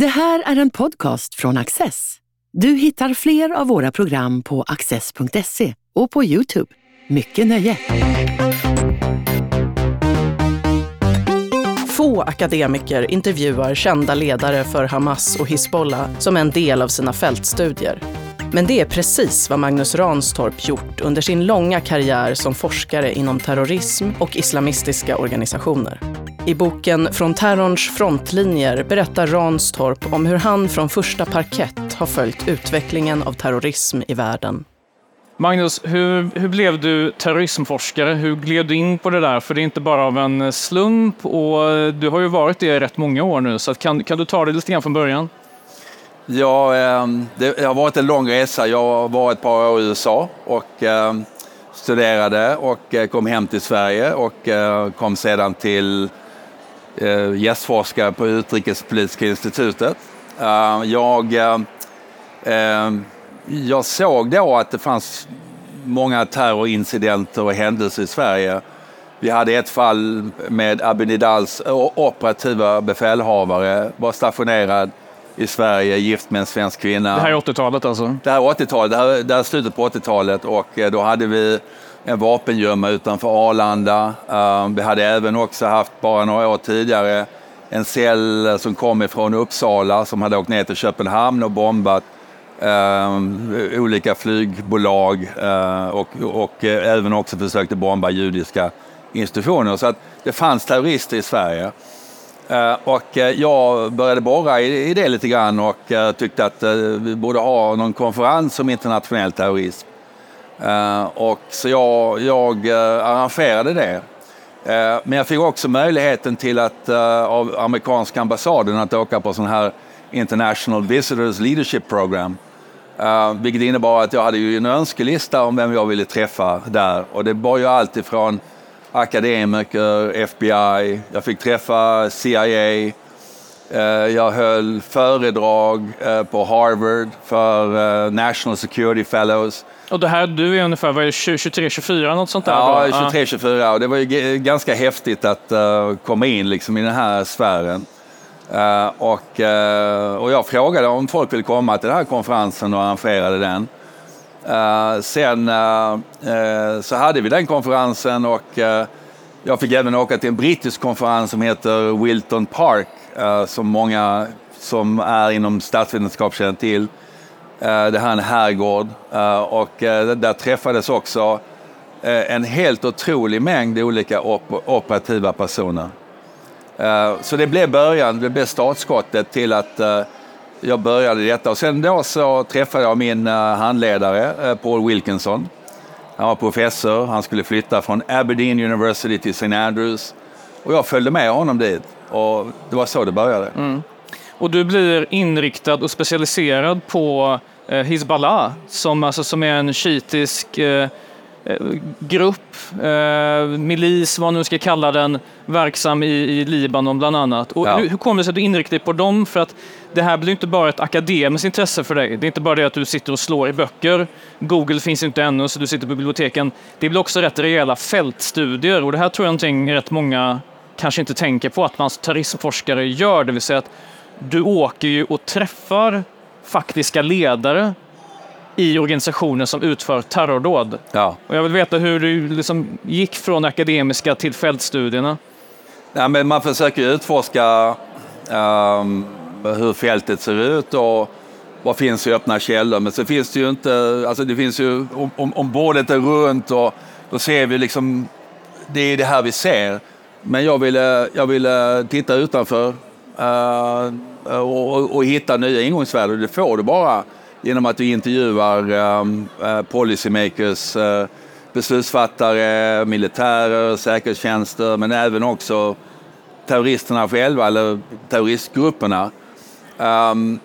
Det här är en podcast från Access. Du hittar fler av våra program på access.se och på Youtube. Mycket nöje! Få akademiker intervjuar kända ledare för Hamas och Hizbollah som en del av sina fältstudier. Men det är precis vad Magnus Ranstorp gjort under sin långa karriär som forskare inom terrorism och islamistiska organisationer. I boken Från terrorns frontlinjer berättar Ranstorp om hur han från första parkett har följt utvecklingen av terrorism i världen. Magnus, hur, hur blev du terrorismforskare? Hur gled du in på det där? För det är inte bara av en slump och du har ju varit det i rätt många år nu. Så kan, kan du ta det lite grann från början? Ja, ehm, det har varit en lång resa. Jag var ett par år i USA och ehm, studerade och eh, kom hem till Sverige och eh, kom sedan till eh, gästforskare på Utrikespolitiska institutet. Eh, jag, eh, eh, jag såg då att det fanns många terrorincidenter och händelser i Sverige. Vi hade ett fall med Abinidals operativa befälhavare var stationerad i Sverige, gift med en svensk kvinna. Det här är 80-talet alltså? Det här är 80-talet, det här, det här är slutet på 80-talet och eh, då hade vi en vapengömma utanför Arlanda. Uh, vi hade även också haft, bara några år tidigare, en cell som kom ifrån Uppsala som hade åkt ner till Köpenhamn och bombat uh, olika flygbolag uh, och, och även också försökte bomba judiska institutioner. Så att det fanns terrorister i Sverige. Eh, och eh, jag började borra i det lite grann och eh, tyckte att vi borde ha någon konferens om internationell terrorism. Och så jag, jag arrangerade det. Men jag fick också möjligheten till att av amerikanska ambassaden att åka på sån här International Visitors Leadership Program. Vilket innebar att jag hade ju en önskelista om vem jag ville träffa där. Och det var ju allt ifrån akademiker, FBI, jag fick träffa CIA, eh, jag höll föredrag eh, på Harvard för eh, National Security Fellows. Och det här, du är ungefär 23-24 något sånt där? Ja, 23-24 och det var ju ganska häftigt att komma in liksom i den här sfären. och, och jag frågade om folk ville komma till den här konferensen och arrangerade den. Uh, sen uh, uh, så hade vi den konferensen och jag fick även åka till en brittisk konferens som heter Wilton Park som många som är inom statsvetenskap känner till. det här är en herrgård och där träffades också en helt otrolig mängd olika op operativa personer. så det blev början, det blev startskottet till att jag började detta och sen då så träffade jag min eh, handledare eh, Paul Wilkinson. Han var professor, han skulle flytta från Aberdeen University till St. Andrews och jag följde med honom dit och det var så det började. Mm. Och du blir inriktad och specialiserad på eh, Hizballah som, alltså, som är en shiitisk Eh, grupp, eh, milis, vad man nu ska kalla den, verksam i, i Libanon bland annat. Och ja. hur, hur kommer det sig att du inriktar dig på dem? För att det här blir inte bara ett akademiskt intresse för dig. Det är inte bara det att du sitter och slår i böcker. Google finns inte ännu, så du sitter på biblioteken. Det blir också rätt rejäla fältstudier och det här tror jag någonting rätt många kanske inte tänker på att man terrorismforskare gör, det vill säga att du åker ju och träffar faktiska ledare i organisationer som utför terrordåd. Ja. Och jag vill veta hur du liksom gick från akademiska till fältstudierna. Ja, men man försöker utforska um, hur fältet ser ut och vad finns i öppna källor. Men så finns det ju inte, alltså det finns ju, om, om bordet är runt och då ser vi liksom, det är det här vi ser. Men jag ville, jag ville titta utanför uh, och, och, och hitta nya ingångsvärden. Det får du bara genom att du intervjuar um, policymakers, uh, beslutsfattare, militärer, säkerhetstjänster, men även också terroristerna själva eller terroristgrupperna. Um,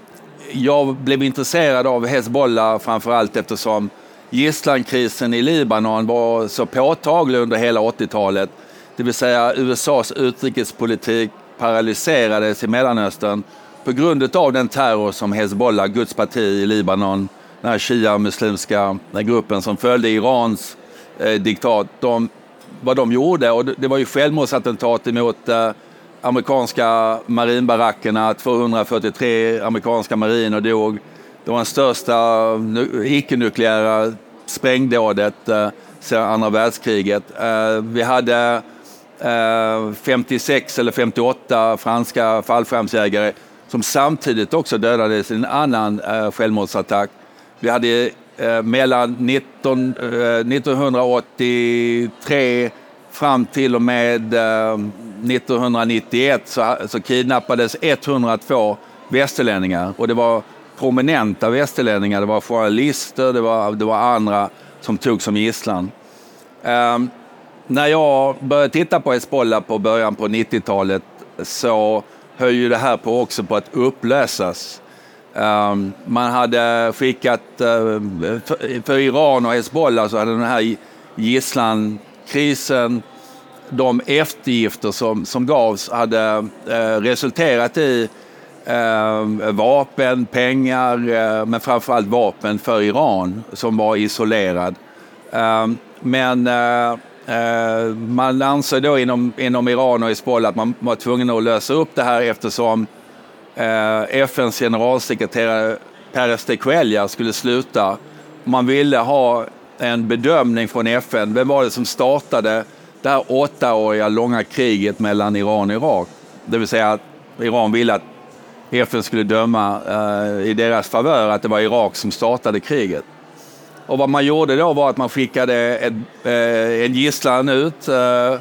jag blev intresserad av Hezbollah framförallt eftersom gisslankrisen i Libanon var så påtaglig under hela 80-talet. Det vill säga USAs utrikespolitik paralyserades i Mellanöstern på grund av den terror som Hezbollah, Guds parti i Libanon, den här shia-muslimska gruppen som följde Irans eh, diktat, de, vad de gjorde, och det var ju självmordsattentat emot eh, amerikanska marinbarackerna. 243 amerikanska mariner dog. Det var den största icke-nukleära sprängdådet eh, sedan andra världskriget. Eh, vi hade eh, 56 eller 58 franska fallskärmsjägare som samtidigt också dödades i en annan eh, självmordsattack. Vi hade eh, mellan 19, 1983 eh, fram till och med 1991 så, så kidnappades 102 västerlänningar och det var prominenta västerlänningar. Det var journalister, det var, det var andra som togs som gisslan. Um, när jag började titta på Hezbollah på början på 90-talet så höll ju det här på också på att upplösas. Um, ehm, man hade skickat, uh, för, för, Iran och Hezbollah så hade den här gisslankrisen de eftergifter som, som gavs hade uh, resulterat i uh, vapen, pengar, men men framförallt vapen för Iran som var isolerad. Ehm, men Eh, man ansåg då inom, inom Iran och Hizbollah att man var tvungen att lösa upp det här eftersom eh, FNs generalsekreterare Peres de Cuellar skulle sluta. Man ville ha en bedömning från FN. Vem var det som startade det här åttaåriga långa kriget mellan Iran och Irak. Det vill säga att Iran ville att FN skulle döma eh, i deras favör att det var Irak som startade kriget. Och vad man gjorde då var att man skickade ett, eh, en gisslan ut eh,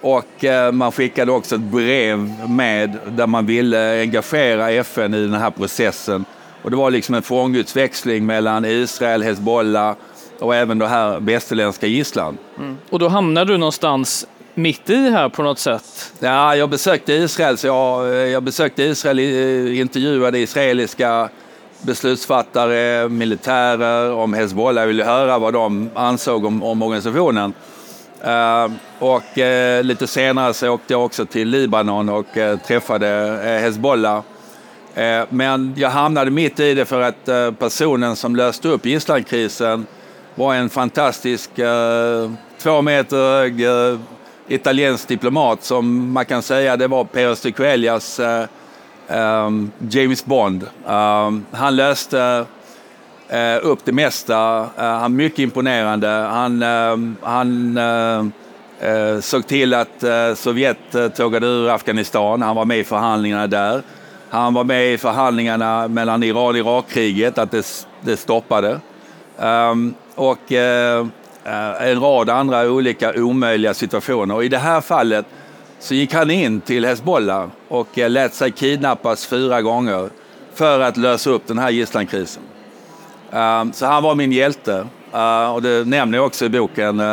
och eh, man skickade också ett brev med där man ville engagera FN i den här processen. Och det var liksom en fångutväxling mellan Israel, Hezbollah och även det här västerländska gisslan. Mm. Och då hamnade du någonstans mitt i här på något sätt? Ja, jag besökte Israel, så jag, jag besökte Israel, intervjuade israeliska beslutsfattare, militärer om Hezbollah. Jag ville höra vad de ansåg om, om organisationen. Uh, och uh, lite senare så åkte jag också till Libanon och uh, träffade Hezbollah. men jag hamnade mitt i det för att personen som löste upp gisslankrisen var en fantastisk två meter hög italiensk diplomat som man kan säga det var Pérez de Cuellas um, James Bond. Um, han löste uh, upp det mesta. Uh, han mycket imponerande. Han, uh, han eh, såg till att Sovjet tågade ur Afghanistan. Han var med i förhandlingarna där. Han var med i förhandlingarna mellan Iran och Irakkriget, att det, det stoppade. Um, och en rad andra olika omöjliga situationer. Och I det här fallet så gick han in till Hezbollah och eh, lät sig kidnappas fyra gånger för att lösa upp den här gisslankrisen. Ehm, så han var min hjälte. Eh, och det nämner jag också i boken. Eh,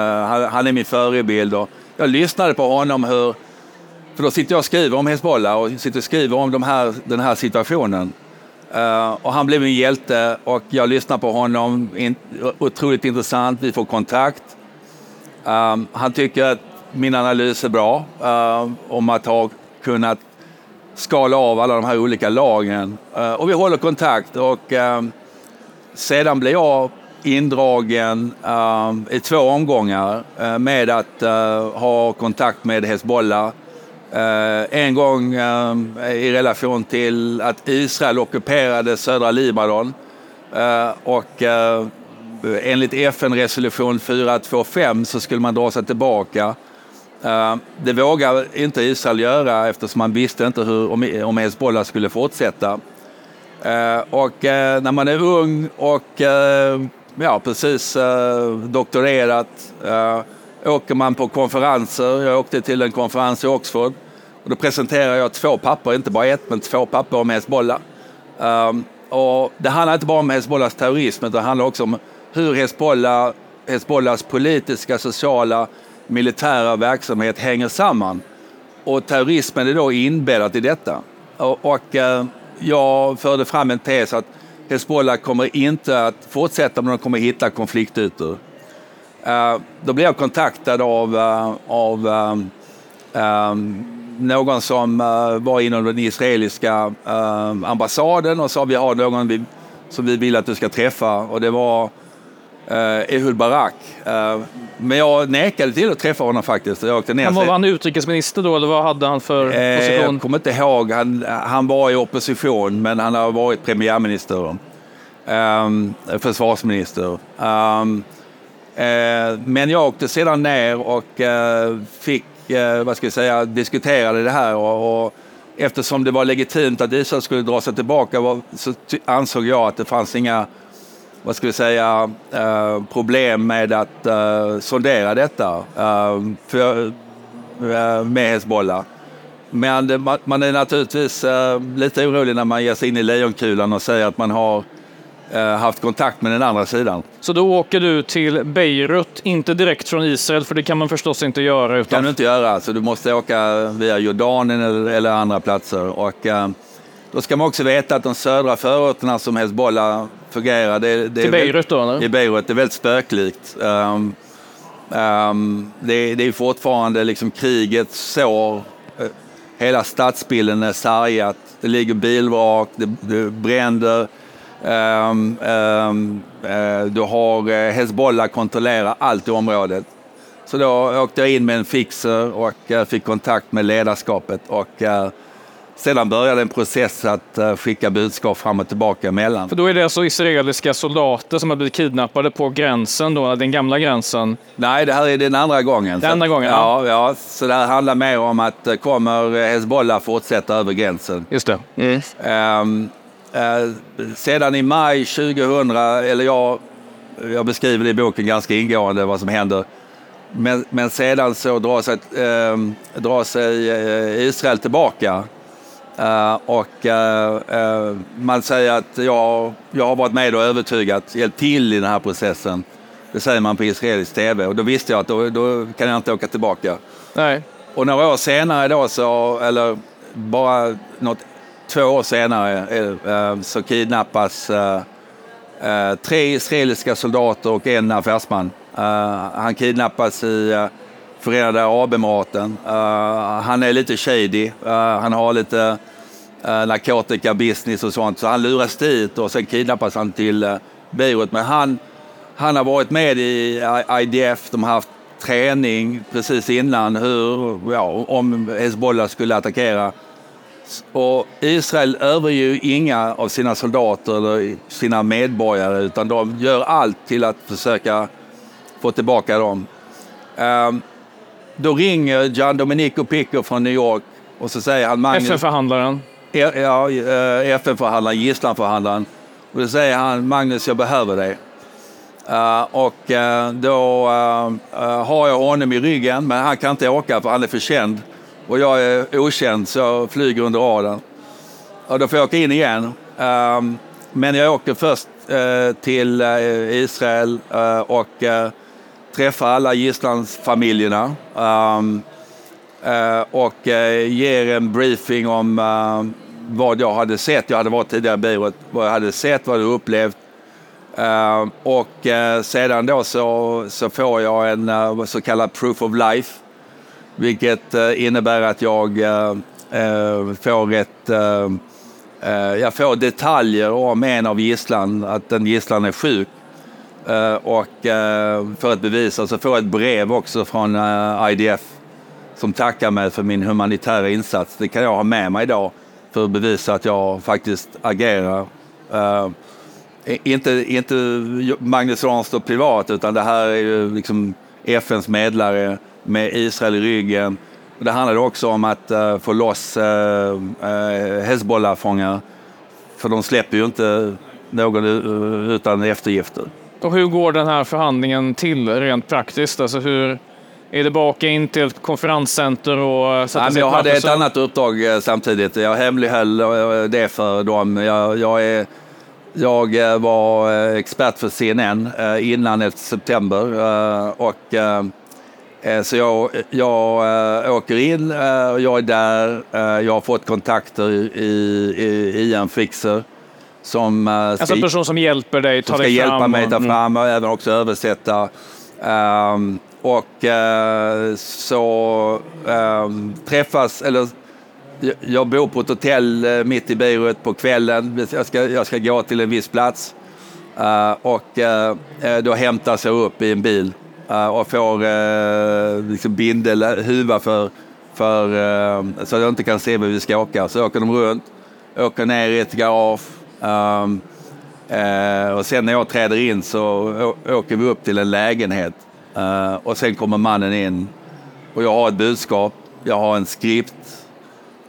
han, är min förebild. Och jag lyssnade på honom hur... För då sitter jag och skriver om Hezbollah och sitter och skriver om de här, den här situationen. Uh, och han blev min hjälte och jag lyssnar på honom. In, otroligt intressant. Vi får kontakt. Ehm, han tycker att min analys är bra uh, om att ha kunnat skala av alla de här olika lagen. Uh, och vi håller kontakt och uh, sedan blir jag indragen i två omgångar med att ha kontakt med Hezbollah Uh, en gång uh, i relation till att Israel ockuperade södra Libanon. Uh, och enligt FN-resolution 425 så skulle man dra sig tillbaka. Eh, det vågar inte Israel göra eftersom man visste inte hur, om, Hezbollah skulle fortsätta. Eh, och eh, när man är ung och ja, precis doktorerat åker man på konferenser. Jag åkte till en konferens i Oxford och då presenterar jag två papper, inte bara ett, men två papper om Hezbollah. Och det handlar inte bara om Hezbollahs terrorism, utan det handlar också om hur Hezbollah, Hezbollahs politiska, sociala, militära verksamhet hänger samman. Och terrorismen är då inbäddat i detta. Och, och eh, jag förde fram en tes att Hezbollah kommer inte att fortsätta, men de kommer hitta konfliktytor. Eh, då blev jag kontaktad av, eh, av någon som var inom den israeliska ambassaden och sa vi har någon som vi vill att du ska träffa. Och det var eh, Ehud Barak. Eh, men jag nekade till att träffa honom faktiskt. Jag åkte ner Han var, var han utrikesminister då, eller vad hade han för Eh, position? Jag kommer inte ihåg. Han, han var i opposition, men han har varit premiärminister. Försvarsminister. Um, eh, men jag åkte sedan ner och eh, fick, eh, vad ska jag säga, diskuterade det här. Och, och eftersom det var legitimt att Israel skulle dra sig tillbaka så ansåg jag att det fanns inga vad ska vi säga, eh, problem med att eh, sondera detta eh, för, med Hezbollah. Men man, är naturligtvis lite orolig när man ger sig in i lejonkulan och säger att man har haft kontakt med den andra sidan. Så då åker du till Beirut, inte direkt från Israel, för det kan man förstås inte göra. kan Utan... du inte göra, så du måste åka via Jordanien eller, andra platser. Och, då ska man också veta att de södra förorterna som Hezbollah fungerar, det, det Till Beirut då, eller? I Beirut, det är väldigt spöklikt. Um, um, det, det är fortfarande liksom krigets sår. Uh, hela stadsbilden är sargat. Det ligger bilvrak, det, det bränder. Um, uh, du har uh, Hezbollah kontrollerar allt i området. Så då åkte jag in med en fixer och fick kontakt med ledarskapet. Och, uh, sedan började en process att uh, skicka budskap fram och tillbaka emellan. För då är det alltså israeliska soldater som har blivit kidnappade på gränsen, då, den gamla gränsen. Nej, det här är den andra gången. Den andra gången, Ja, ja. Så det här handlar mer om att eh, kommer Hezbollah fortsätta över gränsen. Just det. Ehm, eh, sedan i maj 2000, eller jag, jag beskriver det i boken ganska ingående vad som händer. Men, men sedan så drar sig, ehm, drar sig eh, Israel tillbaka. Eh, och eh, eh, man säger att jag, jag har varit med och övertygat, hjälpt till i den här processen. Det säger man på israelisk tv och då visste jag att då, då kan jag inte åka tillbaka. Nej. Och några år senare då så, eller bara något, två år senare så kidnappas tre israeliska soldater och en affärsman. Han kidnappas i Förenade Arabemiraten. Uh, eh, han är lite shady. uh, han har lite eh, uh, narkotikabusiness och sånt. Så han luras dit och sen kidnappas han till uh, Beirut. Men han, han har varit med i IDF. De har haft träning precis innan hur, ja, om Hezbollah skulle attackera. Och Israel överger ju inga av sina soldater eller sina medborgare utan de gör allt till att försöka få tillbaka dem. Um, då ringer Gian Domenico Picco från New York och så säger han FN-förhandlaren. ja, eh, FN-förhandlaren, gisslanförhandlaren. Och då säger han Magnus, jag behöver dig. Uh, och uh, då uh, har jag honom i ryggen, men han kan inte åka för han är för känd. Och jag är okänd, så jag flyger under radarn. Och då får jag åka in igen. Men jag åker först till Israel och träffar alla gisslansfamiljerna Um, ehm, eh, och eh, ger en briefing om eh, vad jag hade sett. Jag hade varit tidigare i Beirut. Vad jag hade sett, vad jag hade upplevt. Uh, och uh, sedan då så, så får jag en uh, så kallad proof of life. Vilket innebär att jag får ett, jag får detaljer om en av gisslan, att den gisslan är sjuk. Eh, och eh, för att bevisa så alltså får jag ett brev också från eh, IDF som tackar mig för min humanitära insats. Det kan jag ha med mig idag för att bevisa att jag faktiskt agerar. Inte, inte Magnus Ranstorp privat, utan det här är ju liksom FNs medlare med Israel i ryggen. Det handlade också om att få loss Hezbollah-fångar, För de släpper ju inte någon utan eftergifter. Och hur går den här förhandlingen till rent praktiskt? Alltså hur är det baka in till ett konferenscenter och sätta Nej, sig Jag hade ett annat uppdrag samtidigt. Jag hemlighöll det för dem. Jag, jag är jag var expert för CNN innan 11 september och så jag, jag åker in, jag är där, jag har fått kontakter i, i, i en fixer som ska, alltså en person som hjälper dig ta ska dig fram. hjälpa mig ta fram och även också översätta. Ehm, och eh, så ehm, träffas, eller jag- jag bor på ett hotell eh, mitt i Beirut på kvällen. Jag ska, jag ska gå till en viss plats. Uh, och uh, då hämtas jag upp i en bil uh, och får uh, liksom bindel, huva för, för, så jag inte kan se var vi ska åka. Så åker de runt, åker ner i ett garage. Um, och sen när jag träder in så åker vi upp till en lägenhet. Eh, och sen kommer mannen in och jag har ett budskap, jag har en skript.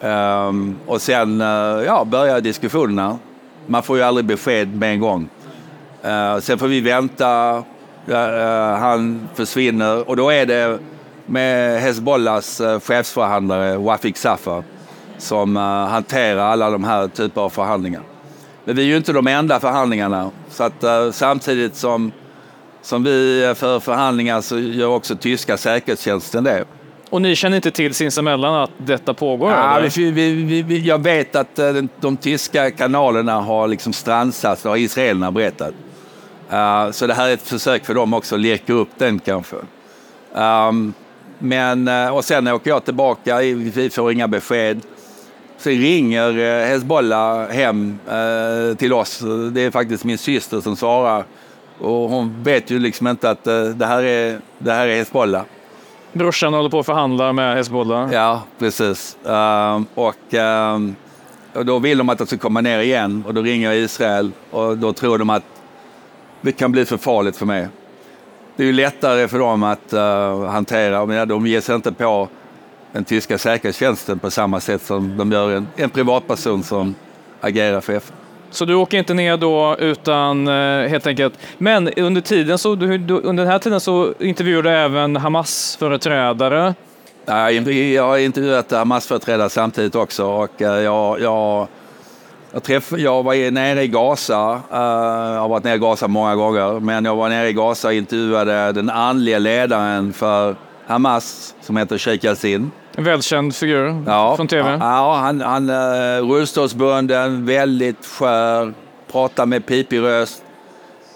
Um, och sen eh, ja, börjar diskussionerna. Man får ju aldrig besked med en gång. Uh, sen får vi vänta, uh, han försvinner och då är det med Hezbollahs uh, chefsförhandlare Wafik Safa som uh, hanterar alla de här typer av förhandlingar. Men vi är ju inte de enda förhandlingarna. Så att uh, samtidigt som, som vi för förhandlingar så gör också tyska säkerhetstjänsten det. Och ni känner inte till sinsemellan att detta pågår? Ja, vi, vi, vi, jag vet att de, de tyska kanalerna har liksom strandsats, det har israelerna berättat. Uh, så det här är ett försök för dem också att leka upp den kanske. Um, men, och sen åker jag tillbaka, vi får inga besked. Sen ringer uh, Hezbollah hem uh, till oss. Det är faktiskt min syster som svarar. Och hon vet ju liksom inte att det, här är, det här är Hezbollah. Brorsan håller på att förhandla med Hezbollah? Ja, precis. Ehm, och, ehm, och då vill de att jag ska komma ner igen och då ringer jag Israel och då tror de att det kan bli för farligt för mig. Det är ju lättare för dem att hantera. Men de ger sig inte på den tyska säkerhetstjänsten på samma sätt som de gör en, en privatperson som agerar för FN. Så du åker inte ner då utan uh, helt enkelt. Men under tiden så, du, du, under den här tiden så intervjuade du även Hamas-företrädare. jag har intervjuat Hamas-företrädare samtidigt också och uh, jag, jag jag, träff, jag var nere i Gaza, uh, jag har varit nere i Gaza många gånger, men jag var nere i Gaza och intervjuade den andliga ledaren för Hamas som heter Sheikh Yassin. En välkänd figur ja, från tv. Ja, han, han uh, rullstolsbunden, väldigt skör, pratar med pipig röst.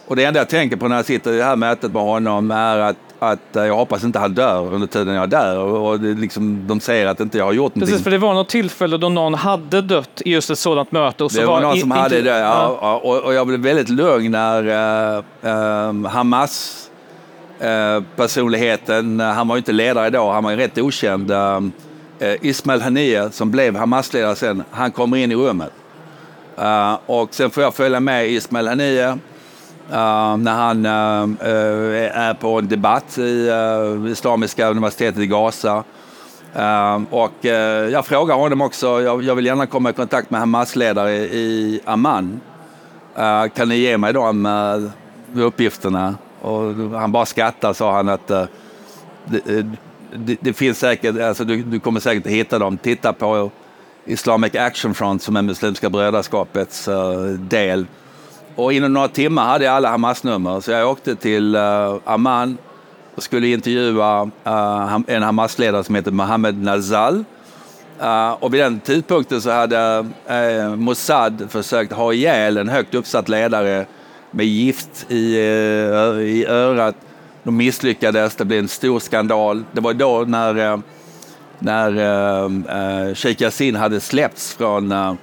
Och det enda jag tänker på när jag sitter i det här mötet med honom är att att eh, jag hoppas inte han dör under tiden jag är där. Och, det liksom, de säger att inte jag har gjort Precis, någonting. för det var något tillfälle då någon hade dött i just ett sådant möte. Och så det var, var någon som hade det, ja, ja. Och, och, jag blev väldigt lugn när uh, uh, Hamas Eh, personligheten, eh, han var ju inte ledare då, han var ju rätt okänd. Eh, Ismail Haniyeh, som blev Hamas-ledare sen, han kommer in i rummet. och sen får jag följa med Ismail Haniyeh när han är på en debatt i Islamiska universitetet i Gaza. och jag frågar honom också, jag, jag, vill gärna komma i kontakt med Hamas-ledare i Amman. kan ni ge mig de uppgifterna? Och han bara skrattade, sa han att eh, det, eh, det, det, finns säkert, alltså du, du, kommer säkert att hitta dem. Titta på Islamic Action Front som är Muslimska brödraskapets eh, del och inom några timmar hade jag alla Hamas-nummer, så jag åkte till uh, Amman och skulle intervjua uh, en Hamas-ledare som heter Mohammed Nazal. Uh, och vid den tidpunkten så hade uh, Mossad försökt ha ihjäl en högt uppsatt ledare med gift i, eh, i örat. De misslyckades, det blev en stor skandal. Det var då när, eh, när eh, Sheikh Yassin hade släppts från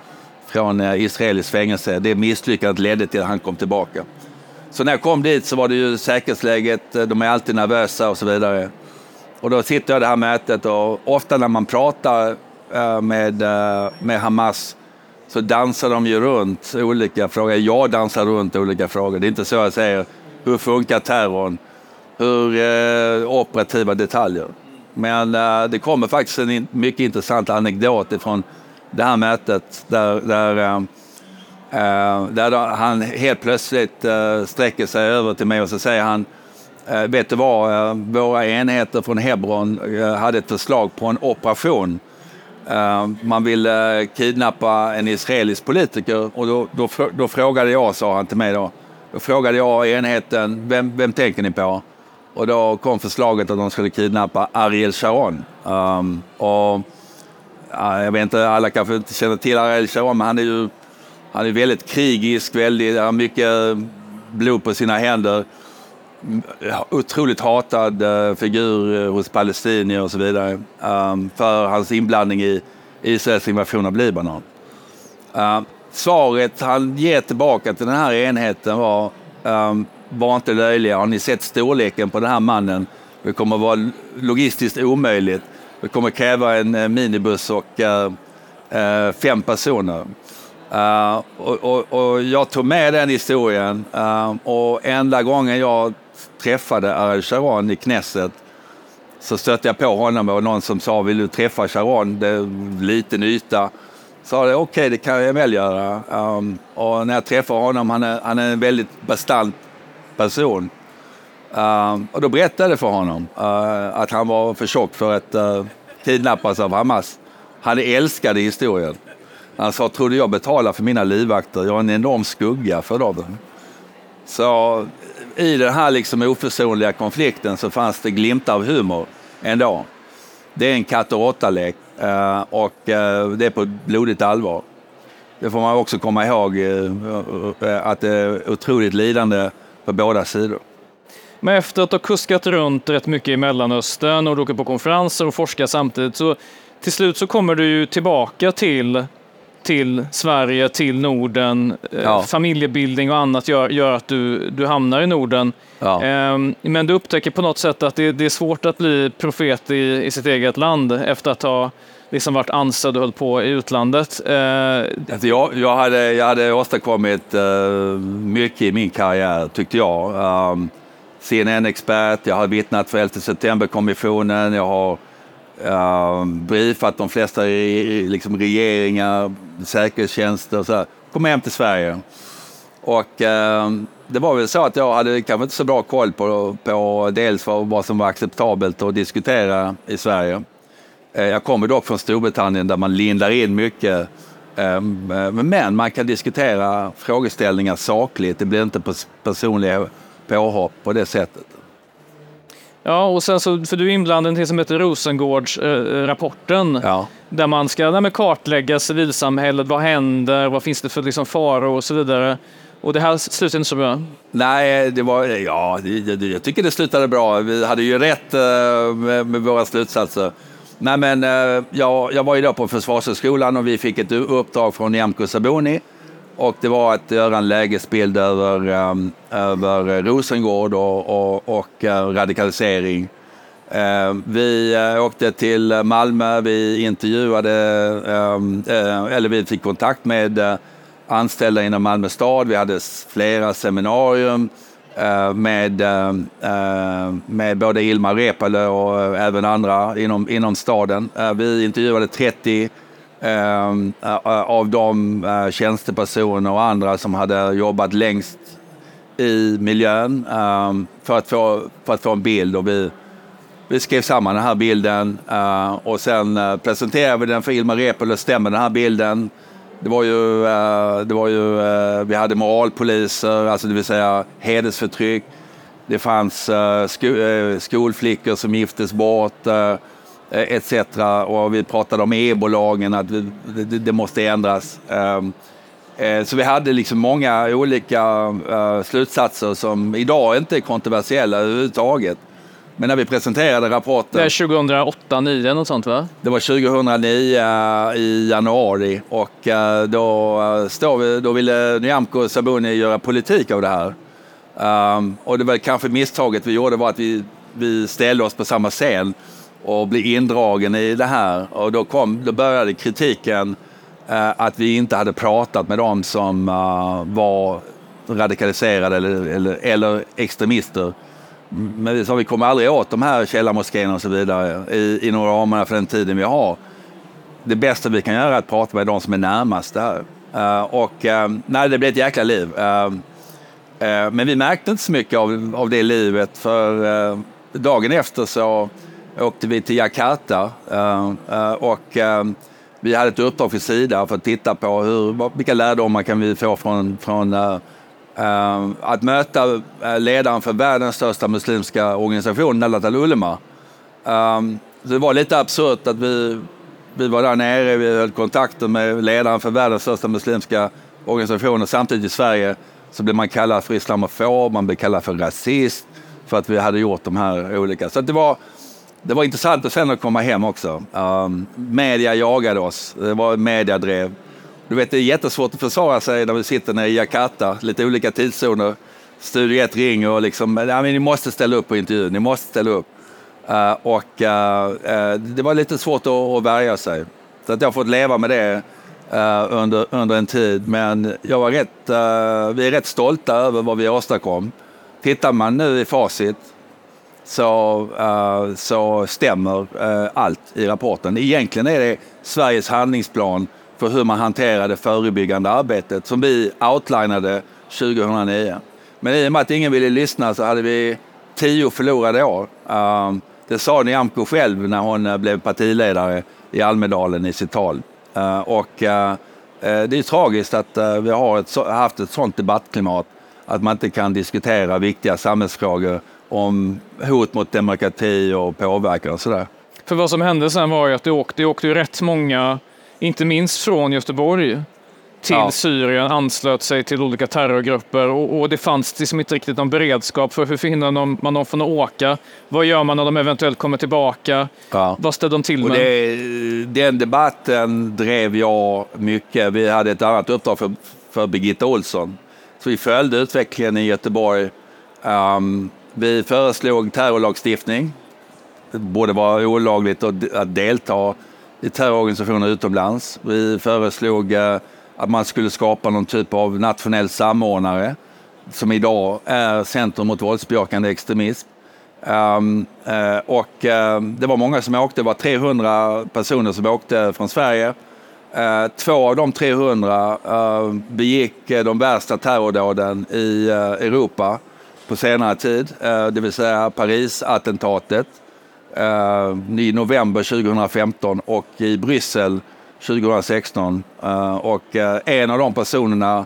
från israeliskt fängelse. Det misslyckandet ledde till att han kom tillbaka. Så när jag kom dit så var det ju säkerhetsläget, de är alltid nervösa och så vidare. Och då sitter jag i det här mötet och ofta när man pratar med, med Hamas så dansar de ju runt olika frågor. Jag dansar runt olika frågor. Det är inte så jag säger hur funkar terrorn? Hur eh, operativa detaljer? Men eh, det kommer faktiskt en mycket intressant anekdot från det här mötet där, där, eh, eh där han helt plötsligt eh, sträcker sig över till mig och så säger han eh, Vet du vad, eh, våra enheter från Hebron hade ett förslag på en operation. Eh, man ville eh, kidnappa en israelisk politiker och då, då, då frågade jag, sa han till mig då, då frågade jag enheten, vem, vem tänker ni på? Och då kom förslaget att de skulle kidnappa Ariel Sharon. Um, och jag vet inte, alla kanske inte känner till Ariel Sharon, men han är ju han är väldigt krigisk, väldigt, har mycket blod på sina händer. Otroligt hatad eh, figur eh, hos palestinier och så vidare ehm, för hans inblandning i Israels invasion av Libanon. Ehm, svaret han ger tillbaka till den här enheten var ehm, var inte löjliga. Har ni sett storleken på den här mannen? Det kommer att vara logistiskt omöjligt. Det kommer att kräva en eh, minibuss och fem personer. Uh, och, och, och, jag tog med den historien uh, och enda gången jag träffade Ariel Sharon i Knesset så stötte jag på honom och någon som sa, vill du träffa Sharon? Det är liten yta. Sa okej, okay, det kan jag väl göra. Um, och när jag träffade honom, han är, han är en väldigt bastant person. Um, och då berättade jag för honom uh, att han var för tjock för att uh, kidnappas av Hamas. Han älskade historien. Han sa, tror du jag betalar för mina livvakter? Jag är en enorm skugga för dem. Så i den här liksom oförsonliga konflikten så fanns det glimtar av humor ändå. Det är en katt och råtta-lek eh, och eh, det är på blodigt allvar. Det får man också komma ihåg eh, att det är otroligt lidande på båda sidor. Men efter att ha kuskat runt rätt mycket i Mellanöstern och åker på konferenser och forskar samtidigt så till slut så kommer du ju tillbaka till till Sverige, till Norden. Eh, ja. Familjebildning och annat gör, gör att du, du hamnar i Norden. Ja. Ehm, men du upptäcker på något sätt att det, det är svårt att bli profet i, i sitt eget land efter att ha liksom varit anställd och höll på i utlandet. Eh, alltså jag, jag, hade, jag hade åstadkommit uh, mycket i min karriär, tyckte jag. Um, CNN-expert, jag har vittnat för 11 september-kommissionen, jag har uh, briefat de flesta liksom regeringar, säkerhetstjänster och så här. Kom hem till Sverige. Och eh, det var väl så att jag hade kanske inte så bra koll på, på dels vad som var acceptabelt att diskutera i Sverige. Eh, jag kommer dock från Storbritannien där man lindar in mycket Eh, men man kan diskutera frågeställningar sakligt. Det blir inte personliga påhopp på det sättet. Ja, och sen så, för du är inblandad i det som heter Rosengårdsrapporten. Eh, ja. Där man ska nej, kartlägga civilsamhället, vad händer, vad finns det för liksom, faror och så vidare. Och det här slutade inte så bra? Nej, det var, ja, det, jag tycker det slutade bra. Vi hade ju rätt uh, med, med, våra slutsatser. Nej, men jag, jag var ju då på Försvarshögskolan och vi fick ett uppdrag från Nyamko Sabuni och det var att göra en lägesbild över, um, över Rosengård och, och, och uh, radikalisering. Uh, vi uh, åkte till Malmö, vi intervjuade, ehm, eh, eller vi fick kontakt med anställda inom Malmö stad. Vi hade flera seminarium med, med både Ilmar Reepalu och även andra inom, inom staden. Vi intervjuade 30 Ehm, eh, av de eh, tjänstepersoner och andra som hade jobbat längst i miljön ehm, för, att få, för att få en bild. Och vi, vi skrev samman den här bilden eh, och sen eh, presenterade vi den för Ilmar Reepalu. Stämmer den här bilden? Det var ju, eh, det var ju, eh, vi hade moralpoliser, alltså det vill säga hedersförtryck. Det fanns skolflickor som giftes bort. Eh, etc. Och vi pratade om e-bolagen, att det, måste ändras. Ehm, eh, så vi hade liksom många olika eh, slutsatser som idag inte är kontroversiella överhuvudtaget. Men när vi presenterade rapporten... Det är 2008, 2009 något sånt va? Det var 2009 i januari och då, står vi, då ville Nyamko Sabuni göra politik av det här. Um, och det var kanske misstaget vi gjorde var att vi, vi ställde oss på samma scen och bli indragen i det här. Och då, kom, då började kritiken eh, att vi inte hade pratat med dem som eh, var radikaliserade eller, eller, eller, extremister. Men vi sa vi kommer aldrig åt de här källarmoskéerna och så vidare i, inom ramarna för den tiden vi har. Det bästa vi kan göra är att prata med de som är närmast där. Uh, och uh, nej, det blev ett jäkla liv. Eh, men vi märkte inte så mycket av, av det livet för dagen efter så åkte vi till Jakarta eh, eh, och eh, vi hade ett uppdrag för Sida för att titta på hur, vilka lärdomar kan vi få från, från att möta ledaren för världens största muslimska organisation, Nalat al-Ulema. Ehm, det var lite absurt att vi, vi var där nere, vi höll kontakten med ledaren för världens största muslimska organisation och samtidigt i Sverige så blev man kallad för islamofob, man blev kallad för rasist för att vi hade gjort de här olika. Så det var, det var intressant att sen att komma hem också. Um, media jagade oss. Det var mediadrev. Du vet, det är jättesvårt att försvara sig när vi sitter nere i Jakarta, lite olika tidszoner. Studio 1 ringer och liksom, ja, men ni måste ställa upp på intervjun, ni måste ställa upp. Uh, och uh, uh det var lite svårt att, att värja sig. Så att jag har fått leva med det uh, under, under en tid. Men jag var rätt, uh, vi är rätt stolta över vad vi åstadkom. Tittar man nu i facit så, uh, så stämmer uh, allt i rapporten. Egentligen är det Sveriges handlingsplan för hur man hanterar det förebyggande arbetet som vi outlinade 2009. Men i och med att ingen ville lyssna så hade vi tio förlorade år. Uh, det sa Nyamko själv när hon blev partiledare i Almedalen i sitt tal. och det är tragiskt att vi har ett, haft ett sådant debattklimat att man inte kan diskutera viktiga samhällsfrågor om hot mot demokrati och påverkan och sådär. För vad som hände sen var ju att det åkte, det åkte ju rätt många, inte minst från Göteborg, till ja. Syrien, anslöt sig till olika terrorgrupper och, och det fanns liksom inte riktigt någon beredskap för hur förhindrar man dem från att åka? Vad gör man när de eventuellt kommer tillbaka? Ja. Vad ställde de till med? Det, den debatten drev jag mycket. Vi hade ett annat uppdrag för, för Birgitta Olsson. Så vi följde utvecklingen i Göteborg. Um, vi föreslog terrorlagstiftning. Det borde vara olagligt att delta i terrororganisationer utomlands. Vi föreslog eh, att man skulle skapa någon typ av nationell samordnare som idag är Centrum mot våldsbejakande extremism. Um, uh, och uh, det var många som åkte, det var 300 personer som åkte från Sverige. Uh, två av de 300 begick de värsta terrordåden i Europa på senare tid, eh, det vill säga Paris-attentatet eh, i november 2015 och i Bryssel 2016. Eh, och en av de personerna,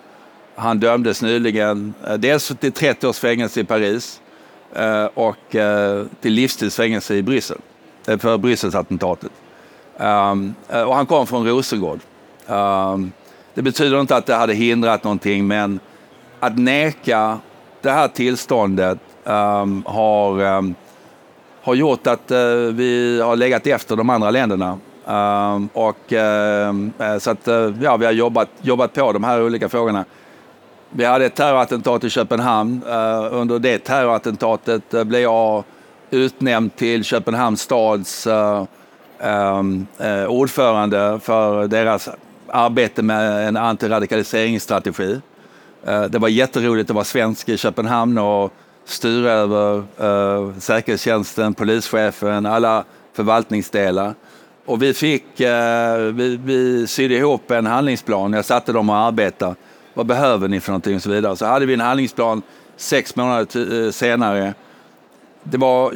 han dömdes nyligen dels till 30 års fängelse i Paris och till livstidsfängelse i Bryssel för Brysselattentatet. Och han kom från Rosengård. Det betyder inte att det hade hindrat någonting, men att neka det här tillståndet um, har, um, har gjort att uh, vi har legat efter de andra länderna. Um, och, uh, så att uh, ja, vi har jobbat, jobbat på de här olika frågorna. Vi hade ett terrorattentat i Köpenhamn. under det terrorattentatet blev jag utnämnd till Köpenhamns stads ordförande för deras arbete med en antiradikaliseringsstrategi. Eh, det var jätteroligt att vara svensk i Köpenhamn och styra över eh, säkerhetstjänsten, polischefen, alla förvaltningsdelar. Och vi fick, eh, vi, vi sydde ihop en handlingsplan. Jag satte dem att arbeta. Vad behöver ni för någonting och så vidare. Så hade vi en handlingsplan sex månader eh, senare. Det var,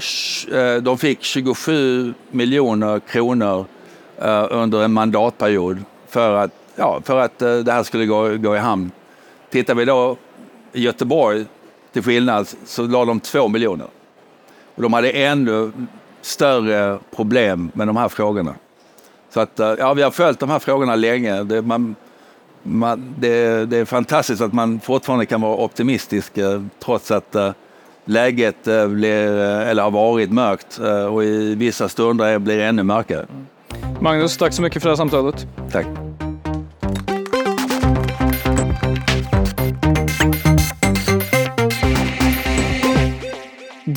eh, de fick 27 miljoner kronor eh, under en mandatperiod för att, ja, för att det här skulle gå, gå i hamn. Tittar vi då i Göteborg, till skillnad, så la de två miljoner. Och de hade ännu större problem med de här frågorna. Så att, eh, ja, vi har följt de här frågorna länge. Det, man, man, det, det är fantastiskt att man fortfarande kan vara optimistisk eh, trots att uh, läget blir, eller har varit mörkt och i vissa stunder blir det ännu mörkare. Magnus, tack så mycket för det här samtalet. Tack.